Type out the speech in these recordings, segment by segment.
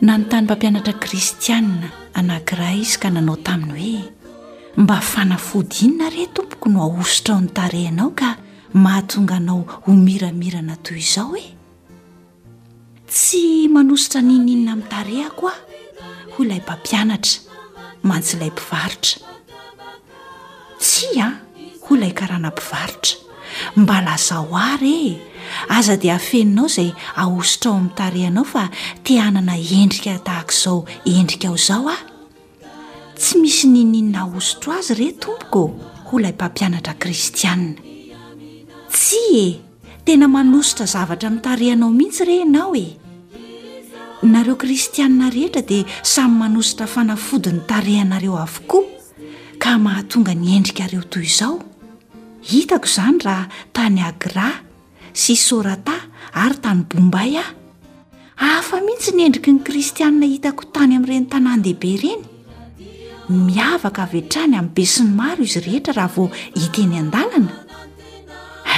Nanontany mpampianatra kristiana anankiray izy ka nanao taminy hoe, Mba fanafody inona re, tompoko, no ahosotra ao ny tarehinao ka mahatonga anao ho miramirana toy izao e? Tsy manosotra n'inon'inona amin'ny tarehako aho, hoy ilay mpampianatra, mantsy ilay mpivarotra. Tsia, hoy ilay karana mpivarotra, mba lazao àry e! Aza dia afeninao izay ahosotra ao amin'ny tarehinao fa te hanana endrika tahaka izao endrikao izao aho. Tsy misy n'inon'inona ahosotro azy re, tompoko ô! hoy ilay mpampianatra kristiana. Tsia e! Tena manosotra zavatra amin'ny tarehinao mihitsy re ianao e! Nareo kristiana rehetra dia samy manosotra fanafody ny tarehinareo avokoa. ka mahatonga ny endrikareo toy izao hitako izany raha tany agra sy sorata ary tany bombay aho ahafa mihitsy ny endriky ny kristianina hitako tany amin'ireny tanàndehibe ireny miavaka avy hatrany amin'ny besin'ny maro izy rehetra raha vao hiteny an-dalana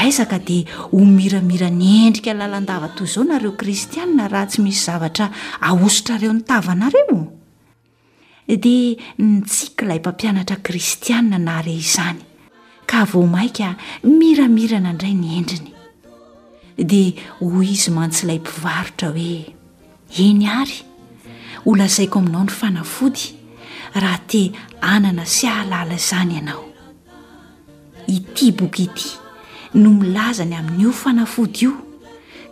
aizaka dia homiramira ny endrika lalandava toy izao nareo kristianina raha tsy misy zavatra ahosotrareo ny tavanareo dia nitsiky ilay mpampianatra kristianina nahare izany ka vao mainka miramirana indray ny endriny. Dia hoy izy mantsy ilay mpivarotra hoe eny ary holazaiko aminao ny fanafody raha te hanana sy hahalala izany ianao. Ity boky ity no milaza ny amin'io fanafody io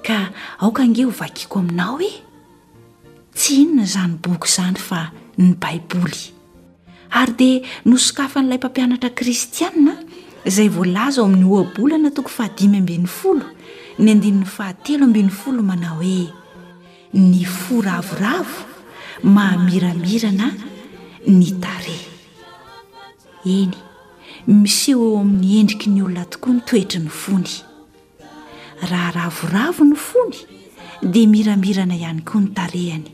ka aoka ange ho vakiko aminao e! Tsy inona izany boky izany fa ny Baiboly. Ary dia nosokafan'ilay mpampianatra kristiana izay voalaza ao amin'ny Ohabolana toko fahadimy ambin'ny folo, ny andininy fahatelo ambin'ny folo manao hoe Ny fo ravoravo mahamiramirana ny tarehy. Eny, miseho eo amin'ny endriky ny olona tokoa ny toetry ny fony. raha ravoravo ny fony dia miramirana ihany koa ny tarehany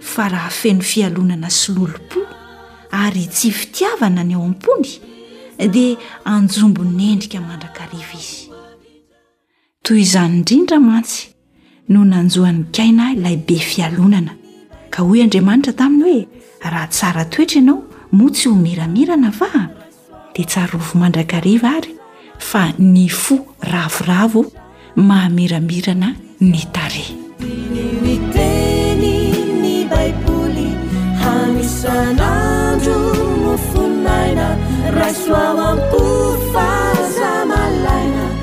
fa raha feno fialonana sy lolompo ary tsy fitiavana ny ao am-pony dia anjombon'endrika mandrakariva izy toy izany indrindra mantsy no nanjo an'i Kaina ilay be fialonana. Ka hoy Andriamanitra taminy hoe, Raha tsara toetra ianao, moa tsy ho miramirana va? Dia tsarovy mandrakariva àry fa ny fo ravoravo mahamiramirana ny tarehy. Diniho ny tenin'ny Baiboly hany isan'andro mofon'aina, raiso ao am-po fa aza malaina.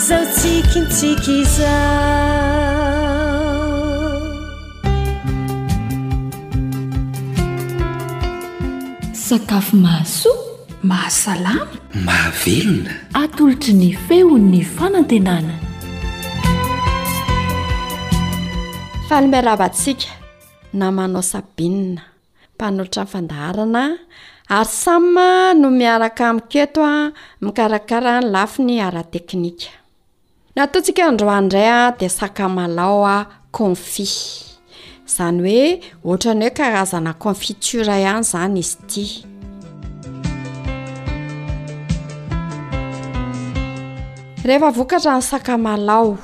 Zao tsikintsiky Sakafo mahasoa, mahasalama, mahavelona. Atolotry ny feon'ny fanantenana. Faly miarahaba antsika namanao Sabine. mpanolotra fandaharana, ary Sam no miaraka amiko eto mikarakara ny lafiny ara-teknika. Ny ataontsika androany indray dia sakamalaho confit. Izany hoe ohatran'ny hoe karazana confiture ihany izany izy ity. Rehefa vokatra ny sakamalao,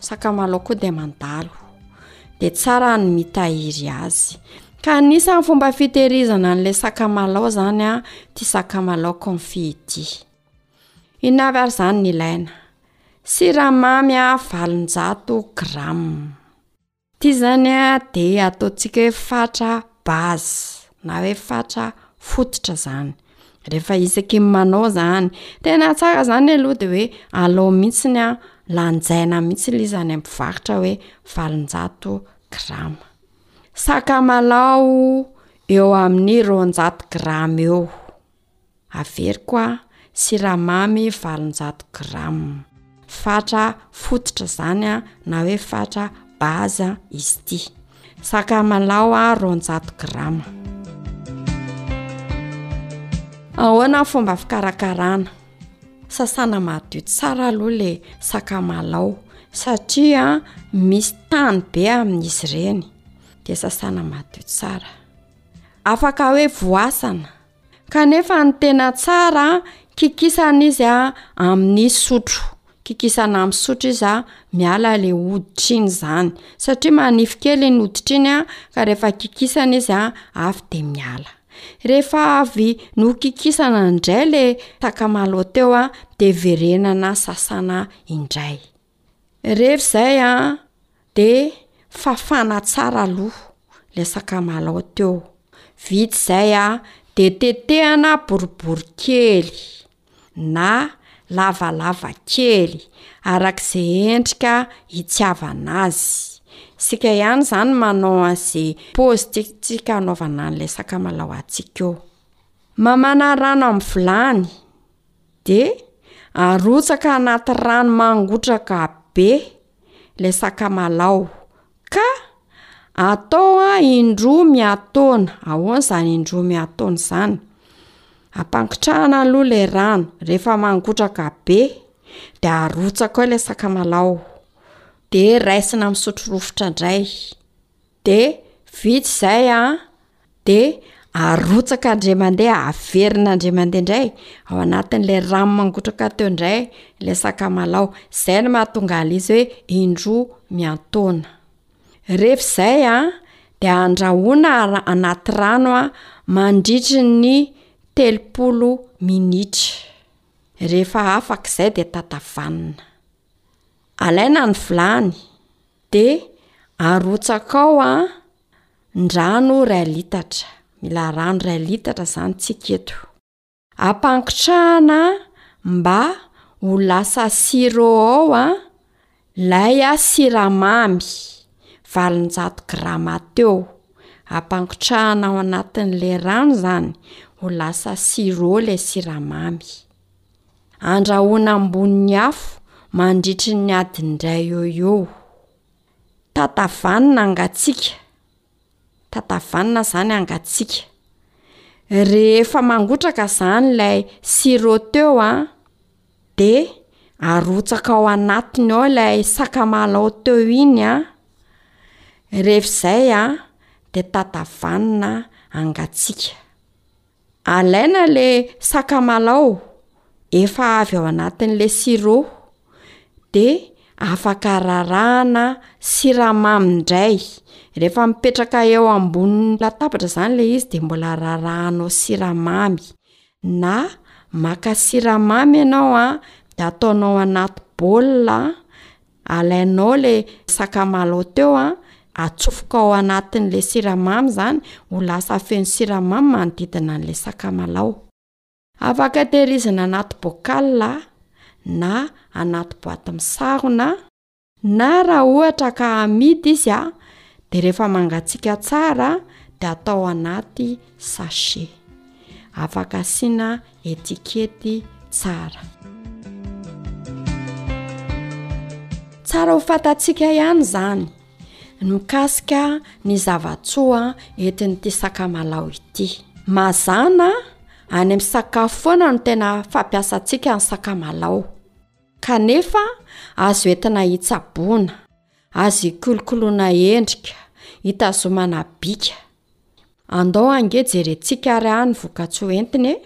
sakamalao koa dia mandalo. dia tsara ny mitahiry azy. Ka anisan'ny fomba fitehirizana an'ilay sakamalao izany a, ity sakamalao confit ity. Inona avy ary izany ny ilaina? Siramamy a valonjato grama. Ity izany a dia ataontsika hoe fatra base na hoe fatra fototra izany. Rehefa isaky ny manao izany. Tena tsara izany aloha dia hoe alao mihitsy ny an, lanjaina mihitsy ilay izy any amin'ny mpivarotra hoe valonjato grama. Sakamalao eo amin'ny roanjato grama eo. Averiko an, siramamy valonjato grama. Fatra fototra izany a, na hoe fatra base izy ity. Sakamalao a, roanjato grama. Ahoana ny fomba fikarakarana? Sasana madio tsara aloha ilay sakamalao satria misy tany be amin'izy ireny, dia sasana madio tsara. Afaka hoe voasana. Kanefa ny tena tsara an, kikisana izy an amin'ny sotro. Kikisana amin'ny sotro izy an, miala le hoditra iny izany. Satria manify kely iny hoditra iny an, ka rehefa kikisana izy an, avy de miala. Rehefa avy nokikisana indray le sakamalao teo an, de verenana sasana indray. Rehefa izay an, de fafana tsara aloha le sakamalao teo, vita izay an de tetehana boribory kely na lavalava kely arak'izay endrika itiavana azy, isika ihany zany manao an'ze pôzy tiantsika anaovana an'le sakamalao antsika eo, mamana rano amin'ny vilany. De arotsaka anaty rano mangotraka be le sakamalao ka atao a indroa miataona, ahoana zany indroa miataona zany? Ampangotrahana aloha le rano, rehefa mangotraka be de arotsaka ao le sakamalao, de raisina misotro rovitra ndray. De vitsy izay a, de arotsaka andriamandeha, averina andriamandeha indray ao anatin'ilay rano mangotraka teo indray ilay sakamalao, izay no mahatonga an'ilay izy hoe indroa miantaona. Rehefa izay a, de andrahoina anaty rano a mandritry ny telopolo minitra, rehefa afaka izay de tatavanina. Alaina ny vilany. De arotsakao an ny rano ray litatra, mila rano ray litatra zany tsika eto. Ampangotrahana mba ho lasa sirop ao an lay siramamy, valonjato grama teo, ampangotrahana ao anatin'le rano zany ho lasa sirop le siramamy. Andrahoina ambonin'ny afo mandritry ny adiny iray eo ho eo. Tatavanina hangatsiaka, tatavanina zany hangatsiaka, rehefa mangotraka zany ilay sirop teo a de arotsaka ao anatiny ao ilay sakamalao teo iny a, rehefa izay a de tatavanina hangatsiaka. Alaina le sakamalao efa avy ao anatin'le sirop de afaka rarahana siramamy ndray, rehefa mipetraka eo ambonin'ny latabatra zany le izy de mbola rarahanao siramamy na maka siramamy ianao a de ataonao anaty bol a. Alainao le sakamalao teo a, atsofoka ao anatin'le siramamy izany ho lasa feno siramamy manodidina an'le sakamalao. Afaka tehirizina anaty bocal na anaty boaty misarona, na raha ohatra ka amidy izy a de rehefa mangatsiaka tsara de atao anaty sachet. Afaka asiana Etikety tsara. Tsara ho fantatsika ihany izany ny mikasika ny zava-tsoa entin'ity sakamalao ity. Mazàna any amin'ny sakafo foana no tena fampiasantsika ny sakamalao, kanefa azo entina hitsaboana. Aza ikolokoloana endrika, itazomana bika. Andao ange jerentsika ary ahy ny vokatsoa entiny e!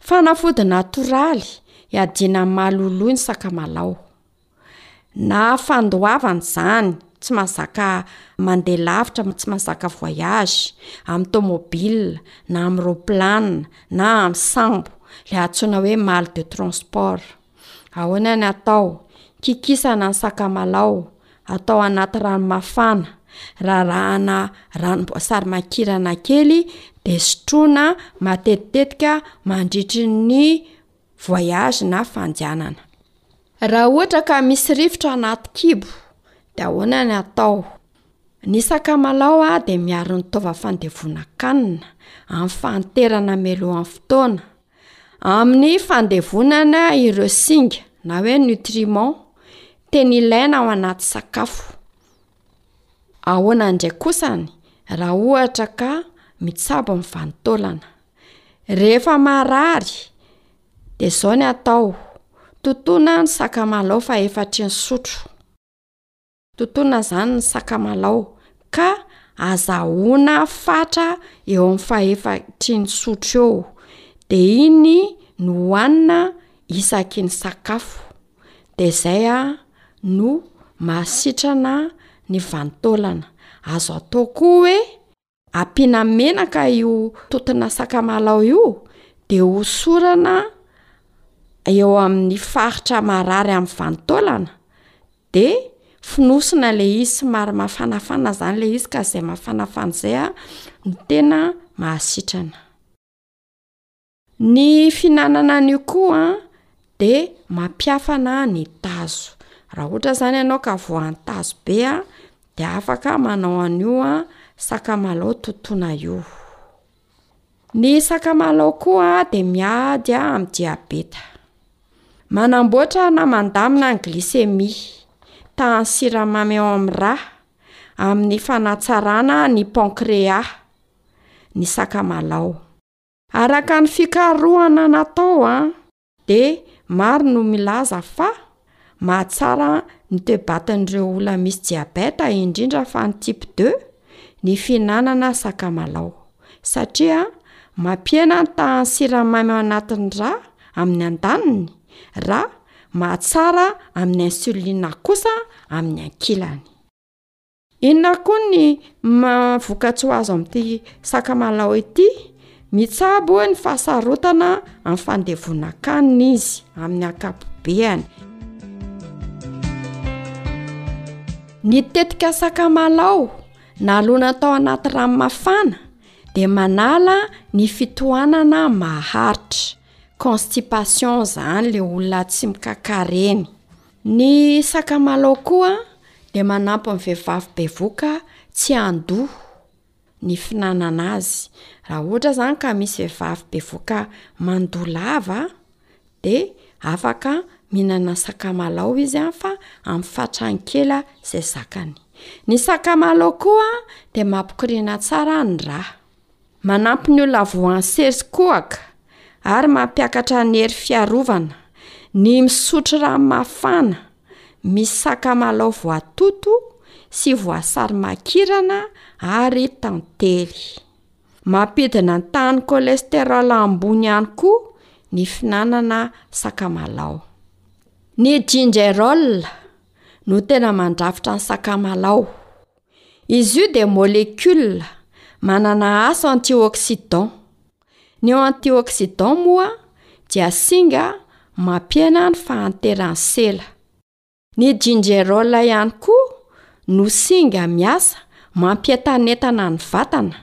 Fanafody natoraly hiadiana amin'ny maha loloy ny sakamalao. Na fandoavana izany, tsy mahazaka mandeha lavitra, tsy mahazaka voyage, amin'ny tomobila, na amin'ny roplanina, na amin'ny sambo, ilay antsoina hoe mal de transport. Ahoana ny atao? Kikisana ny sakamalao, atao anaty rano mafana, rarahana ranom-boasary makirana kely de sotroina matetitetika mandritry ny voyage na fandehanana. Raha ohatra ka misy rivotra anaty kibo de ahoana ny atao? Ny sakamalao de miaro ny taova-fandevonan-kanina amin'ny fahanterana mialohan'ny fotoana. Amin'ny fandevonana ireo singa na hoe nutriments tena ilaina ao anaty sakafo. Ahoana indray kosa ny raha ohatra ka mitsabo ny vanin-taolana? Rehefa marary de zao ny atao, totoina ny sakamalao fahefatry ny sotro. Totoina izany ny sakamalao ka azahoana fatra eo amin'ny fahefatry ny sotro eo, de iny no hohanina isaky ny sakafo, de zay a no mahasitrana ny vanin-taolana, azo atao koa hoe. Ampiana menaka io totona sakamalao io de hosorana eo amin'ny faritra marary amin'ny vanintaolana de fonosina le izy somary mafanafana zany le izy ka zay mafanafana zay a no tena mahasitrana. Ny fihinanana an'io koa de mampiafana ny tazo, raha ohatra zany ianao ka voantazo be a de afaka manao an'io sakamalaho totoina io. Ny sakamalaho koa de miady amin'ny diabeta, manamboatra na mandamina ny glycémie, tahan'ny siramamy ao amin'ny rà, amin'ny fanatsarana ny pankreà ny sakamalaho. Araka ny fikarohana natao an, dia maro no milaza fa mahatsara ny toe-batan'ireo olona misy diabeta indrindra fa ny type deux ny fihinanana sakamalaho, satria mampihena ny tahan'ny siramamy ao anatin'ny ra amin'ny andaniny ra mahatsara amin'ny insuline kosa amin'ny ankilany. Inona ary koa ny vokatsoa azo amin'ity sakamalao ity? Mitsabo hoy ny fahasarotana amin'ny fandevonan-kanina izy amin'ny ankapobeany. Ny tetika sakamalao nalona tao anaty rano mafana dia manala ny fitohanana maharitra, constipation, izany ilay olona tsy mikakareny. Ny sakamalao koa dia manampy ny vehivavy bevoka tsy handoa ny finanana azy. Raha ohatra zany ka misy vehivavy bevoka mandoa lava de afaka mihinana sakamalao izy a fa amin'ny fatrany kely zay zakany. Ny sakamalao koa de mampikoriana tsara ny rà. Manampy ny olona voan'ny sery kohaka ary mampiakatra ny hery fiarovana ny misotro rano mafana misy sakamalaho voatoto sy voasary makirana ary tantely. Mampidina ny tahan'ny cholesterol ambony ihany koa ny fihinanana sakamalaho. Ny ginger roll no tena mandrafitra ny sakamalaho. Izy io dia molécule manana asa antioxydant. Ny eo antioxydant moa dia singa mampihena ny fahanteran'ny sela. Ny gingerol ihany koa no singa miasa mampientanentana ny vatana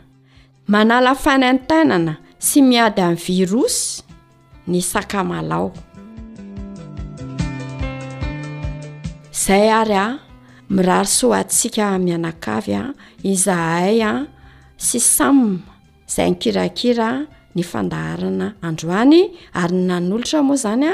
Manala fanentanana sy miady amin'ny virosy ny sakamalao. Zay ary a, mirary soa antsika mianakavy a, izahay a sy Sam zay nikirakira ny fandaharana androany ary nanolotra moa zany a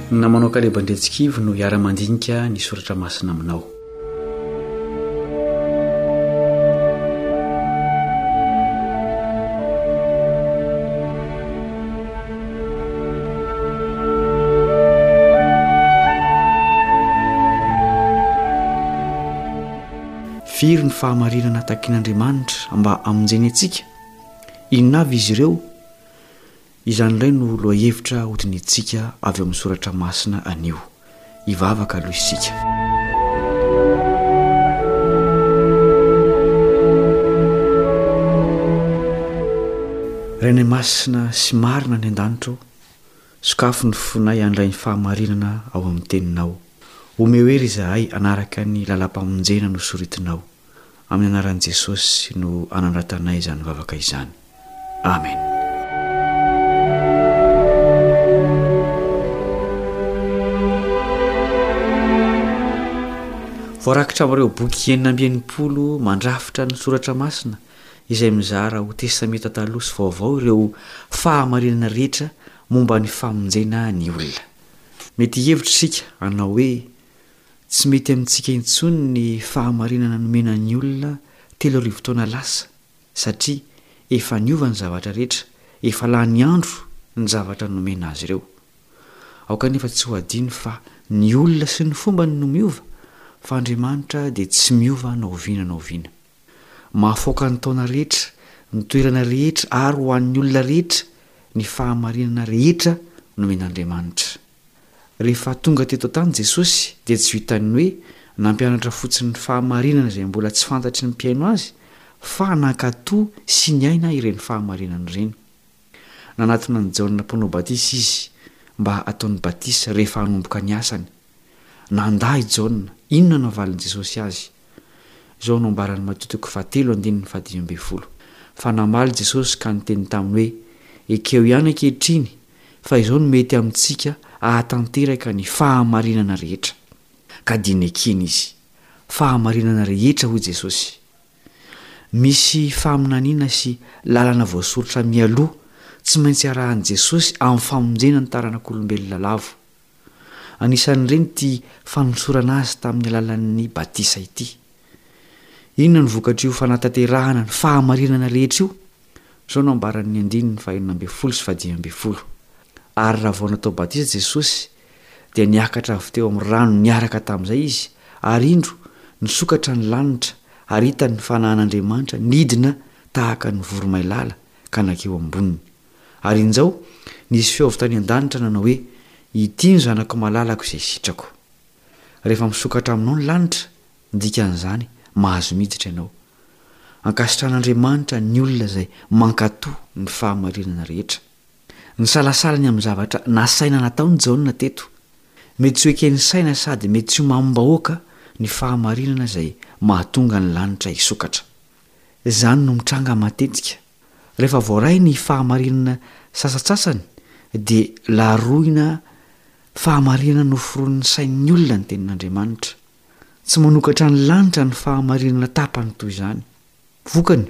Ny namanao Kaleba Andriantsikivy no hiara-mandinika ny soratra masina aminao. Firy ny fahamarinana takin'Andriamanitra mba hamonjeny antsika? Inona avy izy ireo? Izany indray no lohahevitra hodinihintsika avy ao amin'ny soratra masina anio. Hivavaka aloha isika. Rainay masina sy marina any an-danitra ô, sokafo ny fonay handray ny fahamarinana ao amin'ny Teninao. Omeo hery izahay hanaraka ny lalam-pamonjena nosoritinao. Amin'ny anaran'i Jesosy no anandratanay izany vavaka izany. Amen. Voarakitra amin'ireo boky enina amby enimpolo mandrafitra ny soratra masina izay mizara ho testamenta taloha sy vaovao ireo fahamarinana rehetra momba ny famonjena ny olona. Mety hihevitra isika hanao hoe Tsy mety amintsika intsony ny fahamarinana nomena ny olona telo arivo taona lasa satria efa niova ny zavatra rehetra, efa lany andro ny zavatra nomena azy ireo. Aoka anefa tsy ho adino fa ny olona sy ny fombany no miova fa Andriamanitra dia tsy miova na oviana na oviana. Mahafaoka ny taona rehetra, ny toerana rehetra ary ho an'ny olona rehetra ny fahamarinana rehetra nomen'Andriamanitra. Rehefa tonga teto an-tany Jesosy, dia tsy vitan'ny hoe nampianatra fotsiny ny fahamarinana izay mbola tsy fantatry ny mpihaino azy, fa nankatò sy niaina ireny fahamarinana ireny. Nanatona an'i Jaona Mpanao Batisa izy mba hataony batisa rehefa hanomboka ny asany. Nandà i Jaona. Inona no navalin'i Jesosy azy? Izao no ambaran'i Matio toko fahatelo andininy fahadimy ambin'ny folo, Fa namaly Jesosy ka niteny taminy hoe, Ekeo ihany ankehitriny fa izao no mety amintsika ahatanteraka ny fahamarinana rehetra. Ka dia nekeny izy. Fahamarinana rehetra, hoy Jesosy. Misy faminaniana sy lalana voasoritra mialoha tsy maintsy arahan'i Jesosy amin'ny famonjena ny taranak'olombelona lavo. Anisan'ireny ity fanosorana azy tamin'ny alalan'ny batisa ity. Inona no vokatr'io fanatanterahana ny fahamarinana rehetra io? Izao no ambaran'ny andininy fahenina ambin'ny folo sy fahadimy ambin'ny folo, Ary raha vao natao batisa Jesosy, dia niakatra avy teo amin'ny rano niaraka tamin'izay izy, ary indro, nisokatra ny lanitra, ary hitany ny fanahan'Andriamanitra nidina tahaka ny voromailala ka nankeo amboniny. Ary injao, nisy feo avy tany an-danitra nanao hoe, Ity ny Zanako malalako izay sitrako. Rehefa misokatra aminao ny lanitra, ny dikan'izany, mahazo miditra ianao. Ankasitrahan'Andriamanitra ny olona izay mankatò ny fahamarinana rehetra. Nisalasala ny amin'ny zavatra nasaina nataon'i Jaona teto. Mety tsy ho eken'ny saina sady mety tsy homamin-bahoaka ny fahamarinana izay mahatonga ny lanitra hisokatra. Izany no mitranga matetika. Rehefa voaray ny fahamarinana sasatsasany dia laroina fahamarinana noforonin'ny sain'ny olona ny Tenin'Andriamanitra. Tsy manokatra ny lanitra ny fahamarinana tapany toy izany. Vokany,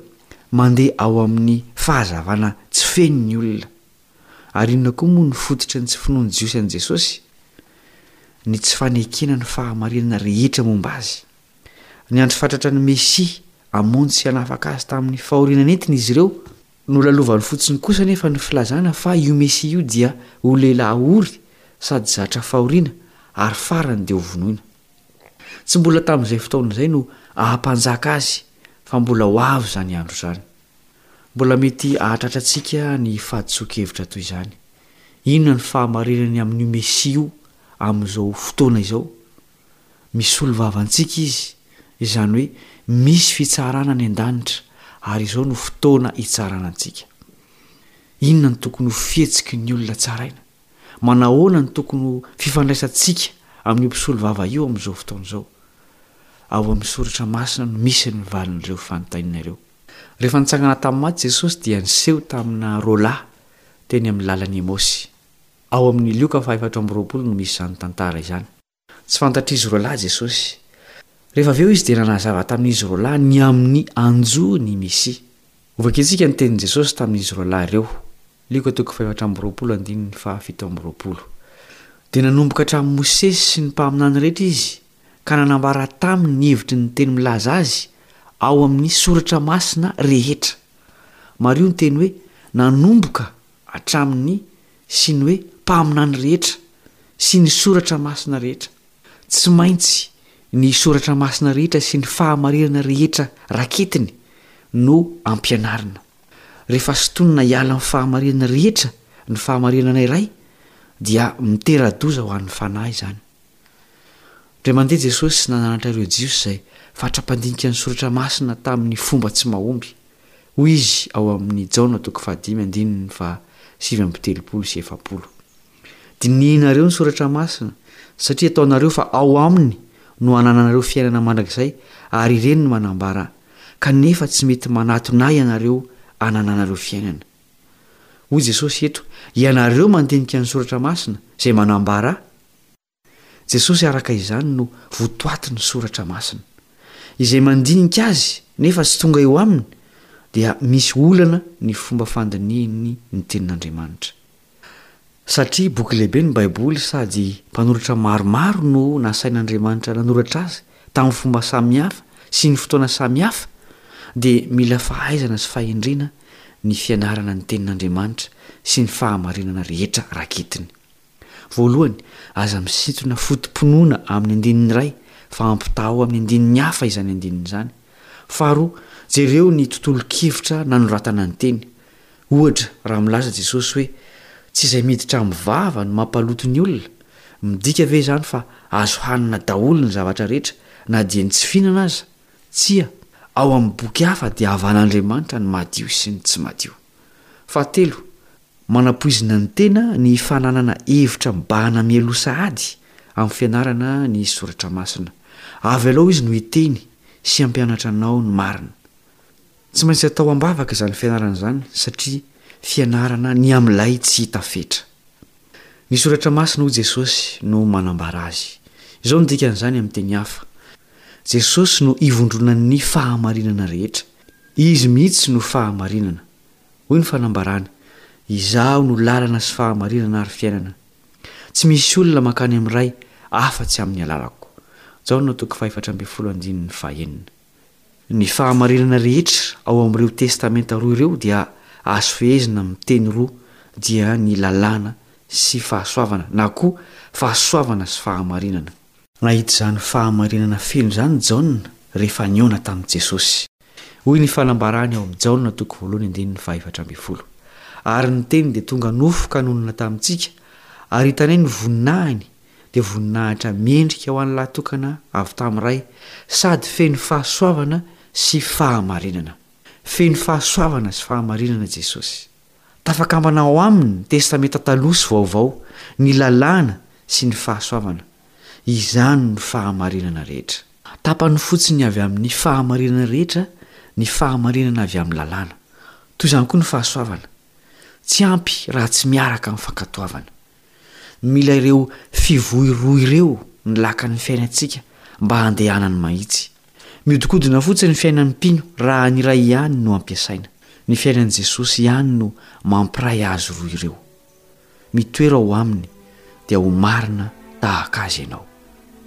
mandeha ao amin'ny fahazavana tsy feno ny olona. Ary inona koa moa no fototry ny tsy finoan'ny Jiosy an'i Jesosy? Ny tsy fanekena ny fahamarinana rehetra momba azy. Niandry fatratra ny Mesia hamonjy sy hanafaka azy tamin'ny fahoriana nentiny izy ireo. Nolalovany fotsiny kosa anefa ny filazana fa io Mesia io dia ho lehilahy ory sady zatra fahoriana ary farany dia hovonoina. Tsy mbola tamin'izay fotoana izay no hahampanjaka azy fa mbola ho avy izany andro izany. Mbola mety hahatratra antsika ny fahadisoan-kevitra toy izany. Inona ny fahamarinany amin'io Mesia io amin'izao fotoana izao? Misolo vava antsika Izy, izany hoe misy fitsarana any an-danitra ary izao no fotoana hitsarana antsika. Inona no tokony ho fihetsiky ny olona tsaraina? Manahoana no tokony ho fifandraisantsika amin'io mpisolo vava io amin'izao fotoana izao? Ao amin'ny soratra masina no misy ny valin'ireo fanontaniana ireo. Rehefa nitsangana tamin'ny maty Jesosy dia niseho tamina roa lahy teny amin'ny lalan'i Emaosy. Ao amin'ny Lioka fahaefatra amby roapolo no misy izany tantara izany. Tsy fantatr'izy roalahy Jesosy. Rehefa avy eo Izy dia nanazava tamin'izy roalahy ny amin'ny anjo ny Mesia. Hovakintsika ny tenin'i Jesosy tamin'izy roalahy ireo, Lioka toko fahefatra amby roapolo andininy fahafito amby roapolo. Dia nanomboka hatramin'i Mosesy sy ny mpaminany rehetra Izy ka nanambara taminy ny hevitry ny teny milaza Azy ao amin'ny Soratra Masina rehetra. Mariho ny teny hoe nanomboka hatramin'ny sy ny hoe mpaminany rehetra sy ny soratra masina rehetra. Tsy maintsy ny soratra masina rehetra sy ny fahamarinana rehetra raketiny no ampianarina. Rehefa sintonina hiala amin'ny fahamarinana rehetra ny fahamarinana iray dia mitera-doza ho an'ny fanahy izany. Dia mandeha Jesosy nananatra ireo Jiosy izay fatra-pandinika ny Soratra Masina tamin'ny fomba tsy mahomby. Hoy Izy ao amin'ny Jaona toko fahadimy andininy faha sivy amby telopolo sy efapolo, Dinihinareo ny Soratra Masina, satria ataonareo fa ao aminy no anananareo fiainana mandrakizay, ary ireny no manambara, kanefa tsy mety manatona Ahy ianareo anananareo fiainana. Hoy Jesosy eto, Ianareo mandinika ny Soratra Masina, izay manambara Jesosy araka izany no votoatin'ny Soratra Masina. Izay mandinika Azy nefa tsy tonga eo Aminy dia misy olana ny fomba fandinihiny ny Tenin'Andriamanitra. Satria boky lehibe ny Baiboly sady mpanoratra maromaro no nasain'Andriamanitra nanoratra azy tamin'ny fomba samihafa sy ny fotoana samihafa dia mila fahaizana sy fahendrena ny fianarana ny Tenin'Andriamanitra sy ny fahamarinana rehetra raketiny. Voalohany, aza misintona foto-pinoana amin'ny andininy iray fa ampitahao amin'ny andininy hafa izany andininy izany. Faharoa, jereo ny tontolon-kevitra nanoratana ny teny. Ohatra, raha milaza Jesosy hoe tsy izay miditra amin'ny vava no mampaloto ny olona, midika ve izany fa azo hanina daholo ny zavatra rehetra na dia ny tsy fihinana aza? Tsia. Ao amin'ny boky hafa dia havan'Andriamanitra ny madio sy ny tsy madio. Fahatelo, Manapoizina ny tena ny fananana hevitra mibahana mialoha sahady amin'ny fianarana ny soratra masina. Avy alao izy no hiteny sy hampianatra anao ny marina. Tsy maintsy atao am-bavaka izany fianarana izany satria fianarana ny amin'ilay tsy hita fetra. Ny soratra masina hoy Jesosy no manambara azy. Izao no dikan'izany amin'ny teny hafa, Jesosy no ivondronan'ny fahamarinana rehetra. Izy mihitsy no fahamarinana. Hoy ny fanambarany, Izaho no lalana sy fahamarinana ary fiainana. Tsy misy olona mankany amin'ny Ray afa-tsy amin'ny alalako. Jaona toko fahefatra ambin'ny folo andininy fahenina. Ny fahamarinana rehetra ao amin'ireo Testamenta roa ireo dia azo fehezina amin'ny teny roa, dia ny lalàna sy fahasoavana na koa fahasoavana sy fahamarinana. Nahita izany fahamarinana feno izany Jaona rehefa nihaona tamin'i Jesosy. Hoy ny fanambarany ao amin'ny Jaona toko voalohany andininy fahaefatra ambin'ny folo, Ary ny Teny dia tonga nofo ka nonina tamintsika, ary hitanay ny voninahiny, dia voninahitra miendrika ho an'ny lahy tokana avy tamin'ny Ray, sady feno fahasoavana sy fahamarinana. Feno fahasoavana sy fahamarinana Jesosy. Tafakambana ao aminy ny Testamenta Taloha sy Vaovao, ny Lalàna sy ny fahasoavana. Izany no fahamarinana rehetra. Tapany fotsiny avy amin'ny fahamarinana rehetra ny fahamarinana avy amin'ny Lalàna. Toy izany koa ny fahasoavana. Tsy ampy raha tsy miaraka amin'ny fankatoavana. Mila ireo fivoiroa ireo ny lakan'ny fiainantsika mba handehanany mahitsy. Mihodinkodina fotsiny ny fiainan'ny mpino raha ny iray ihany no ampiasaina. Ny fiainan'i Jesosy ihany no mampiray azy roa ireo. Mitoera ao Aminy dia ho marina tahaka Azy ianao.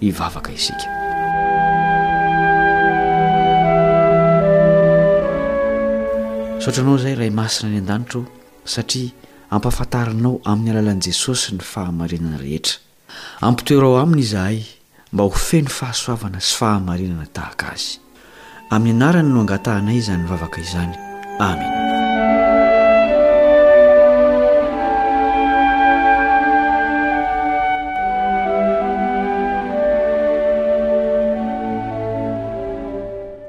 Hivavaka isika. Misaotra Anao izay Ray Masina any an-danitra ô, satria ampahafantarinao amin'ny alalan'i Jesosy ny fahamarinana rehetra. Ampitoerao aminy izahay mba ho feno fahasoavana sy fahamarinana tahaka azy. Amin'ny anarany no angatahanay izany vavaka izany. Amena.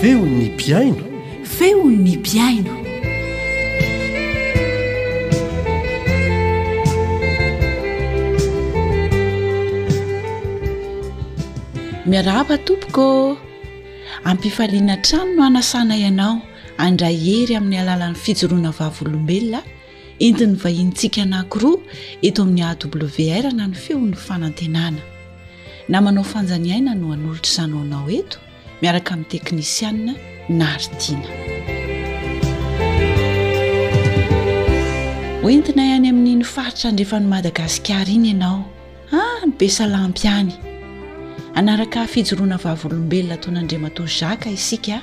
Feon'ny mpihaino. Feon'ny mpihaino. Miarahaba tompoko ô! Am-pifaliana hatrany no hanasana ianao handray hery amin'ny alalan'ny fijoroana vavolombelona Entin'ny vahinintsika anankiroa eto amin'ny AWR na ny feon'ny fanantenana. Na manao fanjaniaina no hanolotra izany ho anao eto miaraka amin'ny teknisianina Naritina. Hoentina ihany amin'iny faritra andrefan'i Madagasikara iny ianao. Ah, ny Besalampy ihany. Anaraka fijoroana vavolombelona ataon'Andriamatoa Jacques isika.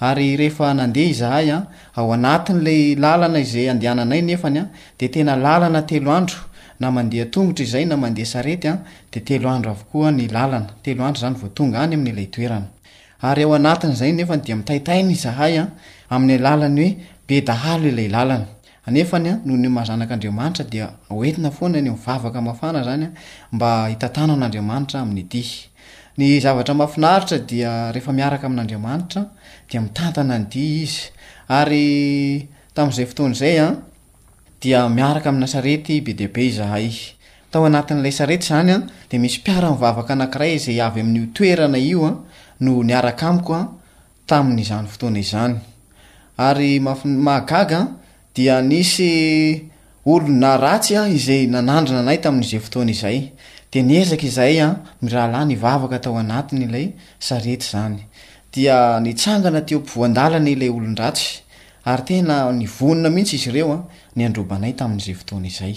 Ary rehefa nandeha izahay an, ao anatin'ilay lalana izay andehananay nefany an, dia tena lalana telo andro, na mandeha tongotra izay na mandeha sarety an, dia telo andro avokoa ny lalana, telo andro izany vao tonga any amin'ilay toerana. Ary ao anatin'izay nefany dia mitaitaina izahay an, amin'ilay lalany hoe be dahalo ilay lalana. Anefany, noho ny maha zanak'Andriamanitra dia ho entina foana ny mivavaka mafana izany mba hitantanao an'Andriamanitra amin'ny dihy. Ny zavatra mahafinaritra dia rehefa miaraka amin'Andriamanitra dia mitantana ny dihy izy ary tamin'izay fotoana izay an dia miaraka amina sarety be dia be izahay. Tao anatin'ilay sarety izany an dia misy mpiara-mivavaka anankiray izay avy amin'io toerana io an no niaraka amiko an tamin' izany fotoana izany. Ary mahafi, mahagaga an, dia nisy olona ratsy an izay nanandrana anay tamin' izay fotoana izay. Dia niezaka izahay an, mirahalahy nivavaka tao anatin' ilay sarety izany. Dia nitsangana teo am-povoan-dalana ilay olon-dratsy, ary tena nivonona mihitsy izy ireo an, niandroba anay tamin' izay fotoana izay.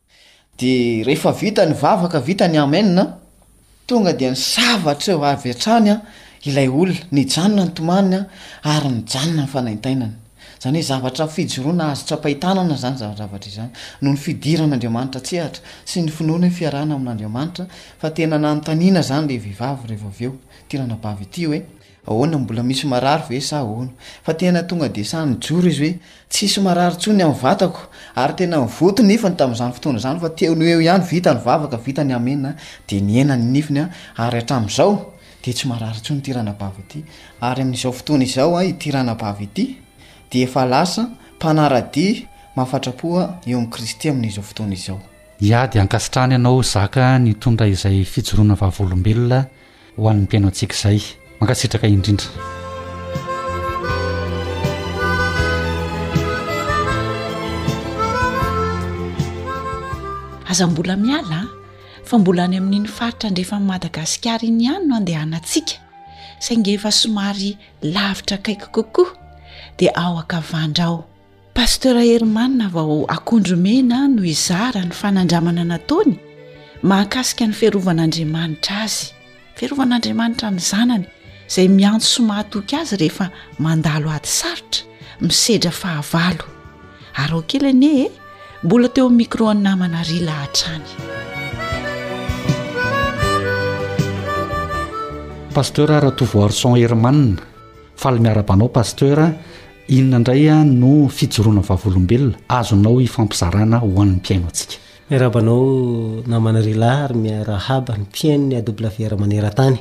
Dia rehefa vita ny vavaka, vita ny Amen, tonga dia nisava hatreo avy hatrany ilay olona, nijanona ny tomaniny ary nijanona ny fanaintainany. Izany hoe zavatra fijoroana azo tsapain-tanana izany izany zavatra izany, noho ny fidiran'Andriamanitra an-tsehatra sy ny finoana hoe fiarahana amin'Andriamanitra, fa tena nanontaniana izany ilay vehivavy rehefa avy eo, ity ranabavy ity hoe, Ahoana, mbola misy marary ve sa ahoana? Fa tena tonga dia sahy nijoro izy hoe, Tsisy marary intsony amin'ny vatako. Ary tena nivonto ny nifiny tamin'izany fotoana izany fa teo no eo ihany vita ny vavaka, vita ny amen, dia nihena ny nifiny ary hatramin'izao dia tsy marary intsony ity ranabavy ity. Ary amin'izao fotoana izao ity ranabavy ity dia efa lasa mpanara-dia mahafatra-po eo amin'i Kristy amin'izao fotoana izao. Hiady hankasitrahana ianao zaka nitondra izay fijoroana vavolombelona Ho an'ny mpihaino antsika izay. Mankasitraka indrindra. aza mbola miala fa mbola any amin'iny faritra andrefan'ny madagasikara iny ihany no andehanantsika saingy efa somary lavitra akaiky kokoa dia ao akavandrao Pasteur Herman vao Akondro Mena no hizara ny fanandramana nataony mahakasika ny fiarovan'Andriamanitra azy, fiarovan'Andriamanitra ny zanany izay miantso sy mahatoky azy rehefa mandalo ady sarotra, misedra fahavalo. Arao kely anie e! Mbola teo amin'ny micro-n'ny namana Rila hatrany. Pasteur Ratovoarison Herman, faly miaraba anao Pasteur. Inona indray no fijoroana vavolombelona azonao ifampizarana ho an'ny mpihaino antsika? Miarahaba anao namana Rila ary miarahaba ny mpihaino ny AWR maneran-tany.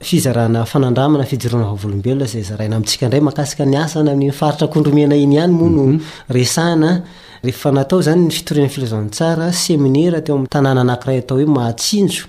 Fizarana fanandramana fijoroana vavolombelona izay zaraina amintsika indray mahakasika ny asa any amin'iny faritra Akondro Mena iny ihany moa no resahana. Rehefa natao izany ny fitoriana ny filazantsara, seminera teo amin'ny tanàna anankiray atao hoe Mahatsinjo,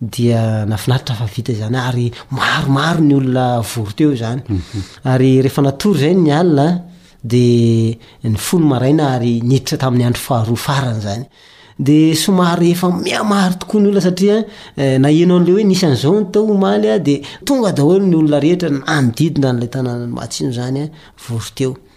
dia nafinaritra fa vita izany ary maromaro ny olona vory teo izany mhm. ary rehefa natory zay ny alina de ny fony maraina ary niditra tamin'ny andro faharoa farany zany de somary efa miamary tokoa ny olona satria eh, naheno an'le hoe nisy an'izao ny tao omaly a de tonga daholo ny olona rehetra nanodidina n'la tananany matsino zany a vory teo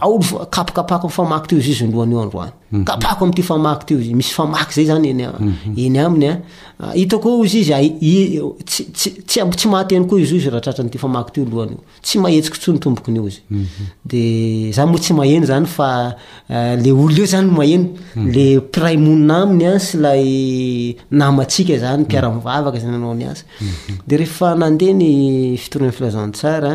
Aolo fa kapokapako famaky teo izy izy lohan' io androany mhm. kapako am'ty famaky teo izy misy famaky zay zany eny mhm. eny aminy a ah, hitako eo izy izy tsy ambo tsy mahateny koa izy izy raha tratra n'ity famaky teo lohany io tsy mahetsiko tsoa ny tomboko ny eo izy mhm. de za moa tsy maheno zany fa eh, le olo eo zany maheno le mpiray monina aminy a sy lay namatsika zany mpiara-mivavaka zany anao ny azy de rehefa nandeha ny fitorin'ny filazantsara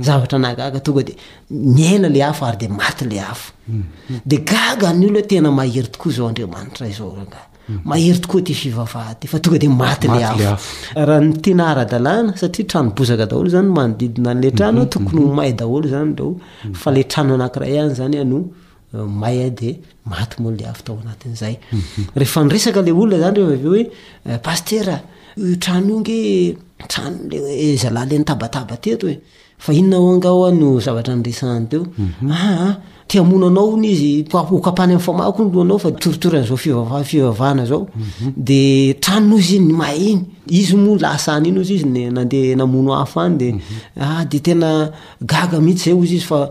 Zavatra nahagaga tonga dia niaina ilay afo ary dia maty ilay afo. Dia gaga ny olona tena mahery tokoa izao Andriamanitra izao rangahy. Mahery tokoa ity fivavahana ity fa tonga dia maty ilay afo. Raha ny tena ara-dalàna satria trano bozaka daholo izany manodidina an'ilay trano, tokony ho may daholo izany ireo fa ilay trano anankiray ihany izany no may ahy de maty moa le avy tao anatin'izay rehefa niresaka le olona zany reo avy eo hoe eh, pastera io trano io nge trano le hoe eh, zalahy le nitabataba teto e fa inona ao angaoa no zavatra niresahany teo aa mhm. ah, ah, te hamono anao ony izy hokapany amin'ny famako ny lohanao fa toritory an'izao fivava fivavahana zao mhm. de trano izy iny ny mahay iny izy moa lasa any iny ozy izy nandeha namono hafa any de mhm. ah de tena gaga mihitsy zay ozy izy fa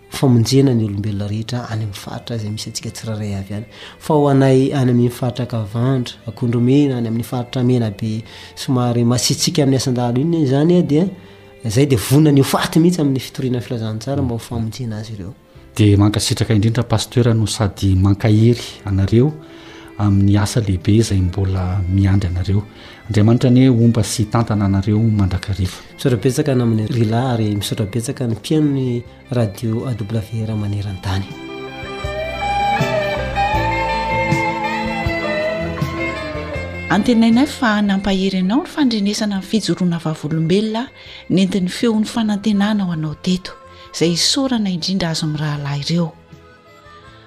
famonjena ny olombelona rehetra any amin'ny faritra izay misy antsika tsirairay avy any fa ho anay any amin'ny faritra kavandra akondromena any amin'ny faritra mena be somary masitsika amin'ny asandalo iny izany dia zay dia vonona ny ho faty mihitsy amin'ny fitoriana filazantsara mba ho famonjena azy ireo dia mankasitraka indrindra pasteur no sady mankahery anareo amin'ny asa lehibe izay mbola miandry anareo andriamanitra anie omba sy tantana anareo mandrakariva Misaotra betsaka namana Rila ary misaotra betsaka ny mpihaino ny radio AWR maneran-tany. Antenainay fa nampahery anao ny fandrenesana ny fijoroana vavolombelona nentin'ny feon'ny fanantenana ho anao teto izay isaorana indrindra azo amin'ny rahalahy ireo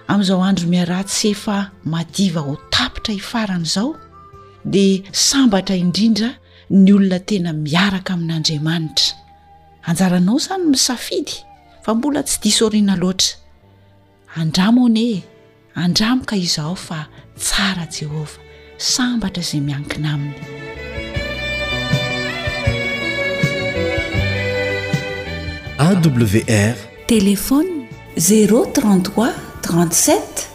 amin'izao andro miaratsy efa madiva ho tapitra hifarana izao dia sambatra indrindra ny olona tena miaraka amin'andriamanitra anjaranao zany misafidy fa mbola tsy diso aoriana loatra andramo ane e andramo ka izaho fa tsara jehovah sambatra izay miankina aminy awr telefona zero 3 3 37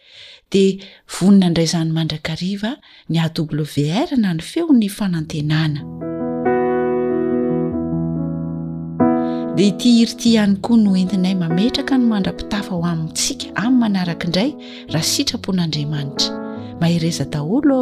dia vonona handray izany mandrakariva ny awr na ny feon'ny fanantenana dia ity hiry ity ihany koa no entinay mametraka ny mandra-pitafa ho amintsika amin'ny manaraka indray raha sitrapon'andriamanitra mahereza daholo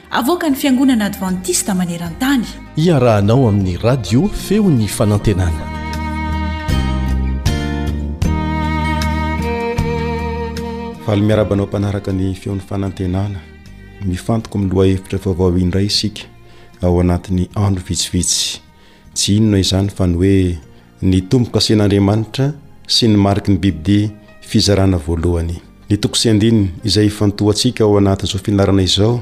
Avoakan'ny Fiangonana Advantista maneran-tany. Iarahanao amin'ny Radio Feon'ny Fanantenana. Valy miaraba anao mpanaraka ny Feon'ny Fanantenana. Mifantoko amin'ny lohahevitra vaovao indray isika ao anatin'ny andro vitsivitsy. Tsy inona izany fa ny hoe Ny tombo-kasen'Andriamanitra sy ny mariky ny bibidia fizarana voalohany. Ny toko sy andininy izay ifantohantsika ao anatin'izao fianarana izao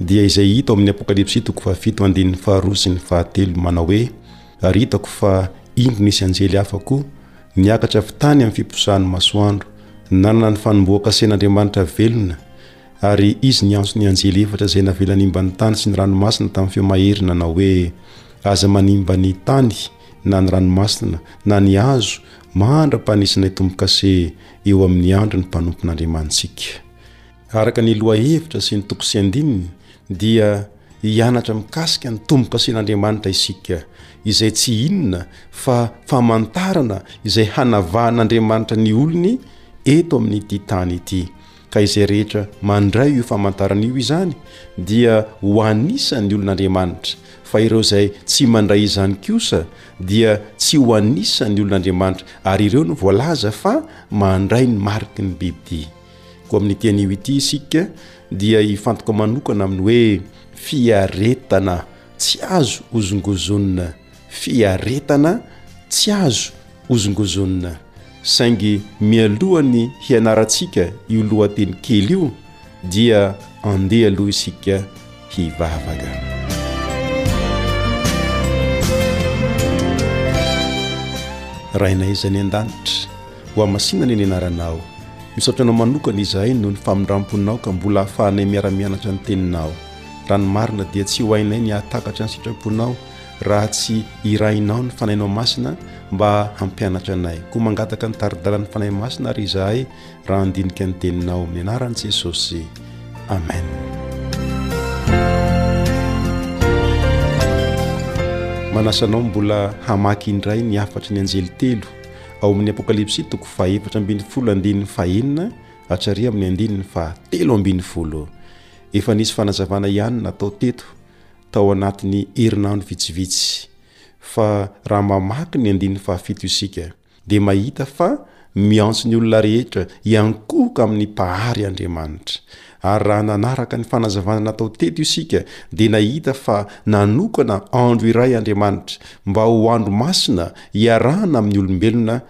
dia izay hita ao amin'ny Apokalypsy toko fahafito andininy faharoa sy ny fahatelo manao hoe ary hitako fa indro nisy anjely hafa koa niakatra avy tany amin'ny fiposahan'ny masoandro nanana ny fanombohan-kasen'Andriamanitra velona ary izy niantso ny anjely efatra izay navela nimba ny tany sy ny ranomasina tamin'ny feo mahery nanao hoe aza manimba ny tany na ny ranomasina, na ny hazo, mandra-panisinay tombo-kase eo amin'ny andry ny mpanompon'Andriamanitsika. Araka ny lohahevitra sy ny toko sy andininy dia hianatra mikasika ny tombo-kasen'Andriamanitra isika, izay tsy inona fa famantarana izay hanavahan'Andriamanitra ny olony eto amin'ity tany ity. ka izay rehetra mandray io famantarana io izany dia ho anisan'ny olon'Andriamanitra, fa ireo izay tsy mandray izany kosa dia tsy ho anisan'ny olon'Andriamanitra, ary ireo no voalaza fa mandray ny mariky ny bibidia. Koa amin'ity anio ity isika dia hifantoka manokana amin'ny hoe fiaretana tsy azo hozongozonina. Fiaretana tsy azo hozongozonina, saingy mialohan'ny hianarantsika io lohateny kely io dia andeha aloha isika hivavaka. Rainay izay ny an-danitra, ho amasinany ny anaranao. Misaotra anao manokana izahay noho ny famindram-ponao ka mbola ahafahanay miara-mianatra ny teninao. Raha ny marina dia tsy ho hainay ny hahatakatra ny sitraponao raha tsy irahinao ny fanahinao masina mba hampianatra anay koa mangataka ny taridalan'ny fanahy masina ary izahay raha andinika ny teninao amin'ny anaran'i jesosy amen manasanao mbola hamaky indray ny hafatry ny anjely telo ao amin'ny apokalypsy toko fahefatra ambin'ny folo andininy fahenina atrary amin'ny andininy fahatelo ambin'ny folo efa nisy fanazavana ihany natao teto tao anatin'ny herinandro vitsivitsy. Fa raha mamaky ny andininy fahafito isika, dia mahita fa miantso ny olona rehetra hiankohoka amin'ny Mpahary Andriamanitra. Ary raha nanaraka ny fanazavana natao teto isika, dia nahita fa nanokana andro iray Andriamanitra mba ho andro masina hiarahana amin'ny olombelona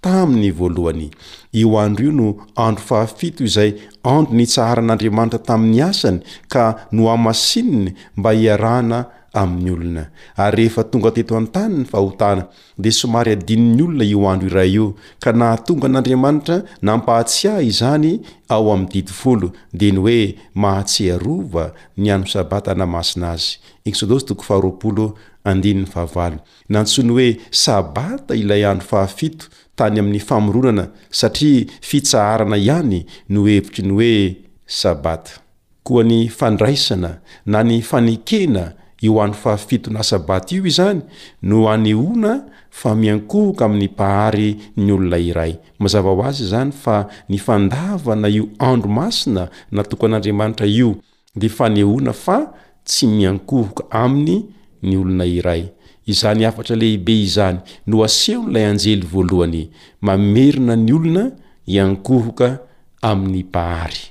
Tamin'ny voalohany, io andro io no andro fahafito izay andro nitsaharan'Andriamanitra tamin'ny asany ka nohamasininy mba hiarahana amin'ny olona. Ary rehefa tonga teto an-tany ny fahotana, dia somary adinon'ny olona io andro iray io, ka nahatonga an'Andriamanitra nampahatsiahy izany ao amin'ny Didy folo, dia ny hoe mahatsiarova ny andro Sabata na masina azy. Eksodosy toko faharoapolo, andininy fahavalo. Nantsoiny hoe Sabata ilay andro fahafito tany amin'ny famoronana satria fitsaharana ihany no hevitry ny hoe Sabata. Koa ny fandraisana na ny fanekena io andro fahafitonà Sabata io izany no anehoana fa miankohoka amin'ny Mpahary ny olona iray. Mazava ho azy izany fa ny fandavana io andro masina natokan'Andriamanitra io dia fanehoana fa tsy miankohoka aminy ny olona iray. Izany hafatra lehibe izany no asehon'ilay anjely voalohany, mamerina ny olona hiankohoka amin'ny Mpahary.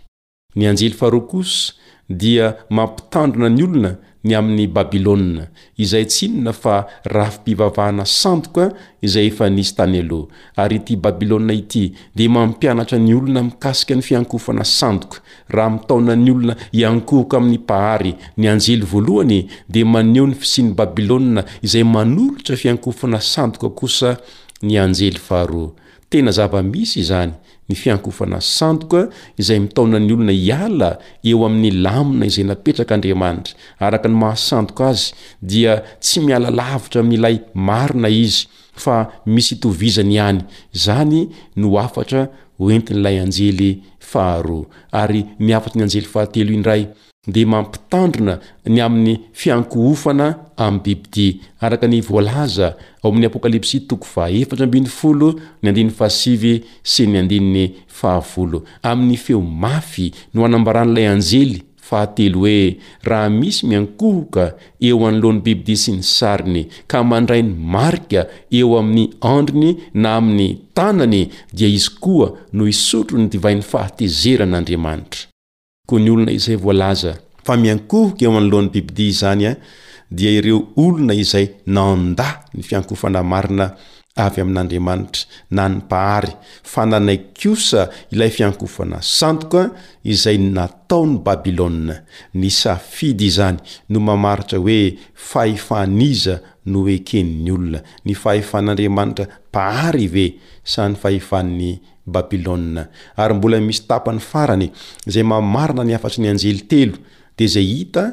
Ny anjely faharoa kosa dia mampitandrina ny olona ny amin'ny Babylona, izay tsy inona fa rafi-pivavahana sandoka izay efa nisy tany aloha, ary ity Babylona ity dia mampianatra ny olona mikasika ny fiankohofana sandoka, raha mitaona ny olona hiankohoka amin'ny Mpahary, ny anjely voalohany dia maneho ny fisian'i Babylona izay manolotra fiankohofana sandoka kosa ny anjely faharoa. Tena zava-misy izany ny fiankofana sandoka izay mitaona ny olona hiala eo amin' ny lamina izay napetrak' Andriamanitra. Araka ny maha sandoka azy, dia tsy miala lavitra amin' ilay marina izy, fa misy itovizany ihany. Izany no hafatra hoentin' ilay anjely faharoa. Ary ny hafatry ny anjely fahatelo indray. dia mampitandrina ny amin'ny fiankohofana amin'ny bibidia, araka ny voalaza ao amin'ny Apokalypsy toko fahaefatra ambin'ny folo ny andininy fahasivy sy ny andininy fahafolo. Amin'ny feo mafy no anambaran'ilay anjely fahatelo hoe, Raha misy miankohoka eo anoloan'ny bibidia sy ny sariny, ka mandray ny marika eo amin'ny andriny na amin'ny tanany, dia izy koa no hisotro ny divain'ny fahatezeran'Andriamanitra. Koa ny olona izay voalaza fa miankohoka eo anoloan'ny bibidia izany dia ireo olona izay nandà ny fiankofana marina avy amin'Andriamanitra na ny Mpahary, fa nanaiky kosa ilay fiankofana sandoka izay nataon'i Babylona. Ny safidy izany no mamaritra hoe fahefan'iza no eken'ny olona, ny fahefan'Andriamanitra Mpahary ve sa ny fahefan'ny Babylona. Ary mbola misy tapany farany, izay mamarana ny hafatry ny anjely telo, dia izay hita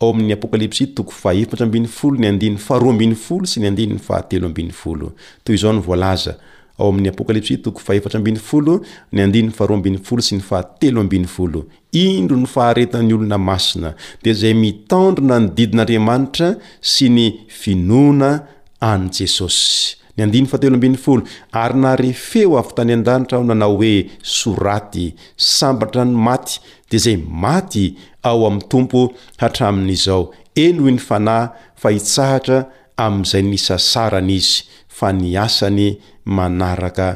ao amin' ny Apôkalipsy toko fahaefatra ambin'ny folo ny andininy faharoa ambin'ny folo sy ny andininy fahatelo ambin'ny folo. Toy izao no voalaza ao amin' ny Apôkalipsy toko fahefatra ambin'ny folo ny andininy faharoa ambin'ny folo sy ny fahatelo ambin'ny folo, Indro ny faharetan' ny olona masina, dia izay mitandrina ny didin' Andriamanitra sy ny finoana an'i Jesosy. Ny andininy fahatelo ambin'ny folo, Ary nahare feo avy tany an-danitra aho nanao hoe, Soraty, Sambatra ny maty, dia izay maty ao amin'ny Tompo hatramin'izao, henoy ny fanahy, fa hitsahatra amin'izay nisasarany izy, fa ny asany manaraka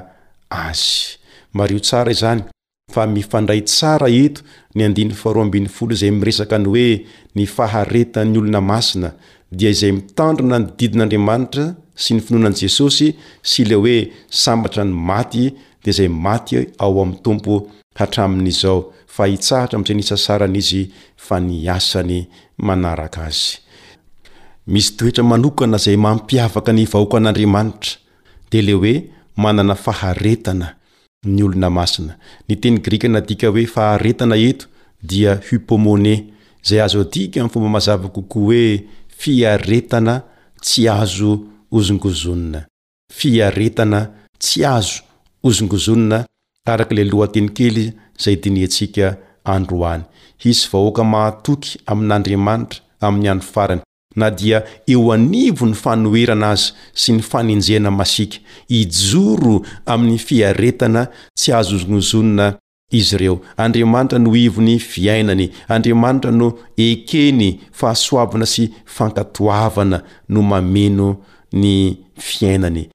azy. Mariho tsara izany. fa mifandray tsara eto ny andininy faharoa ambin'ny folo izay miresaka ny hoe ny faharetan'ny olona masina dia izay mitandrina ny didin'Andriamanitra sy ny finoana an'i Jesosy sy ilay hoe sambatra ny maty dia izay maty ao amin'ny Tompo hatramin'izao fa hitsahatra amin'izay nisasarany izy fa ny asany manaraka azy. Misy toetra manokana izay mampiavaka ny vahoakan'Andriamanitra dia ilay hoe manana faharetana. ny olona masina. Ny teny grika nadika hoe faharetana eto dia hypomone, izay azo adika amin'ny fomba mazava kokoa hoe fiaretana tsy azo hozongozonina. Fiaretana tsy azo hozongozonina, araka ilay lohateny kely izay dinihintsika androany. Hisy vahoaka mahatoky amin'Andriamanitra amin'ny andro farany. na dia eo anivon'ny fanoherana aza sy ny fanenjehana masiaka, hijoro amin'ny fiaretana tsy azo hozongozonina izy ireo. Andriamanitra no ivon'ny fiainany, Andriamanitra no ekeny, fahasoavana sy fankatoavana no mameno ny fiainany.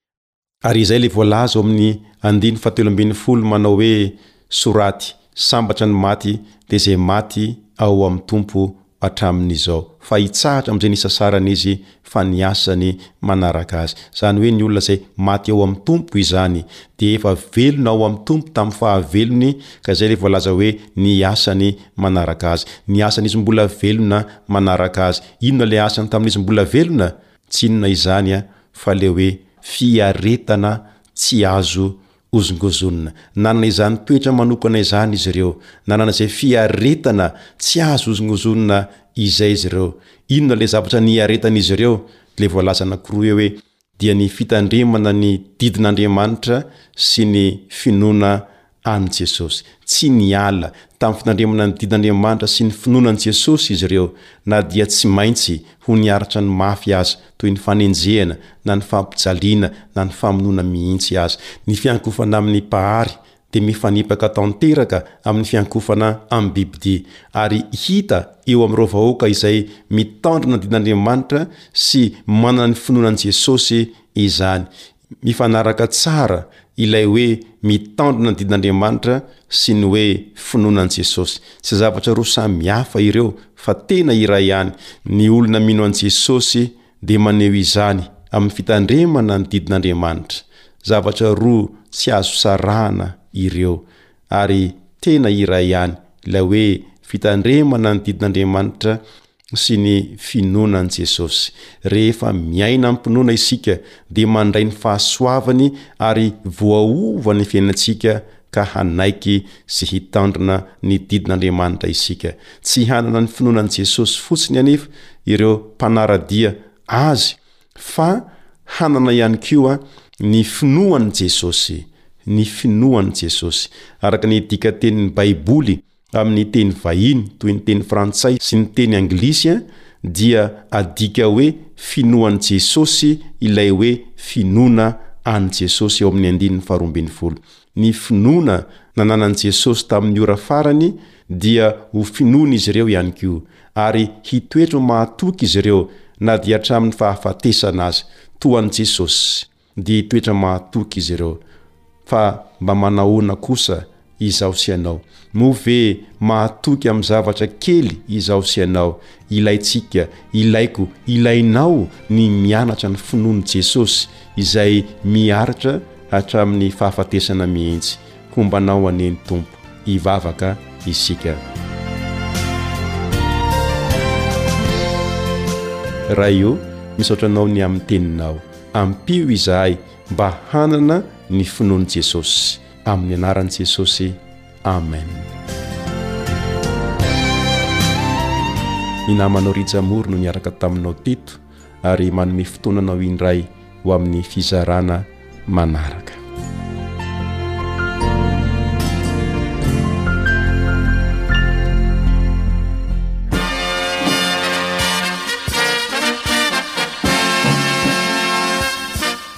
Ary izay ilay voalaza ao amin'ny andiny fahatelo ambin'ny folo manao hoe, Soraty, sambatra ny maty dia izay maty ao amin'ny Tompo hatramin'izao. Fa hitsahatra amin'izay nisasarany izy fa ny asany manaraka azy. Izany hoe ny olona izay maty ao amin'ny Tompo izany dia efa velona ao amin'ny Tompo tamin'ny fahavelony ka izay ilay voalaza hoe, ny asany manaraka azy. Ny asan'izy mbola velona manaraka azy. Inona ilay asany tamin'izy mbola velona? Tsy inona izany fa le hoe fiaretana tsy azo hozongozonina. Nanana izany toetra manokana izany izy ireo. Nanana izay fiaretana tsy azo hozongozonina izay izy ireo. Inona ilay zavatra niaretan'izy ireo? Ilay voalazana koroa eo hoe, dia ny fitandremana ny didin'Andriamanitra sy ny finoana an'i Jesosy. Tsy niala tamin'ny fitandremana ny didin'Andriamanitra sy ny finoana an'i Jesosy izy ireo, na dia tsy maintsy ho niaritra ny mafy aza, toy ny fanenjehana, na ny fampijaliana, na ny famonoana mihitsy aza. Ny fiankofana amin'ny Mpahary dia mifanipaka tanteraka amin'ny fiankofana amin'ny bibidia, ary hita eo amin'ireo vahoaka izay mitandrina ny didin'Andriamanitra sy manana ny finoana an'i Jesosy izany. Mifanaraka tsara ilay hoe mitandrina ny didin'Andriamanitra sy ny hoe finoana an'i Jesosy. Tsy zavatra roa samy hafa ireo fa tena iray ihany. Ny olona mino an'i Jesosy dia maneho izany amin'ny fitandremana ny didin'Andriamanitra. Zavatra roa tsy azo sarahana ireo. Ary tena iray ihany ilay hoe fitandremana ny didin'Andriamanitra sy ny finoana an'i Jesosy. Rehefa miaina am-pinoana isika, dia mandray ny fahasoavany ary voaova ny fiainantsika ka hanaiky sy hitandrina ny didin'Andriamanitra isika. Tsy hanana ny finoana an'i Jesosy fotsiny anefa ireo mpanara-dia azy, fa hanana ihany koa ny finoan'i Jesosy. Ny finoan'i Jesosy. Araka ny dikan-tenin'ny Baiboly, Amin'ny teny vahiny, toy ny teny frantsay sy ny teny anglisy, dia adika hoe finoan'i Jesosy ilay hoe finoana an'i Jesosy ao amin'ny andininy faharoa ambin'ny folo. Ny finoana nananan'i Jesosy tamin'ny ora farany dia ho finoan'izy ireo ihany koa, ary hitoetra ho mahatoky izy ireo na dia hatramin'ny fahafatesana aza, toa an'i Jesosy. Dia toetra mahatoky izy ireo. Fa mba manahoana kosa izaho sy ianao? Moa ve mahatoky amin'ny zavatra kely izaho sy ianao? Ilaintsika, ilaiko, ilainao ny mianatra ny finoan'i Jesosy izay miaritra hatramin'ny fahafatesana mihitsy. hombanao anie ny Tompo hivavaka isika. Ray ô, misaotra Anao ny amin'ny Teninao. Ampio izahay mba hanana ny finoan'i Jesosy. Amin'ny anaran'i Jesosy, Amen. Ny namanao Rija Moro no niaraka taminao teto. ary manome fotoana anao indray ho amin'ny fizarana manaraka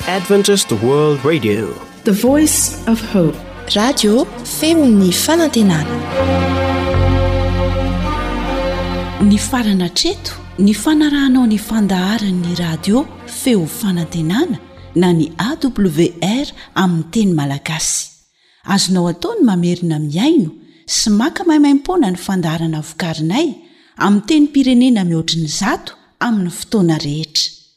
adventist world radio The voice of hope. Radio feon'ny fanantenana. Nifarana hatreto ny fanarahanao ny fandaharan'ny radio feo fanantenana na ny AWR amin'ny teny malagasy. Azonao atao ny mamerina mihaino sy maka maimaimpoana ny fandaharana vokarinay amin'ny tenim-pirenena mihoatry ny zato amin'ny fotoana rehetra.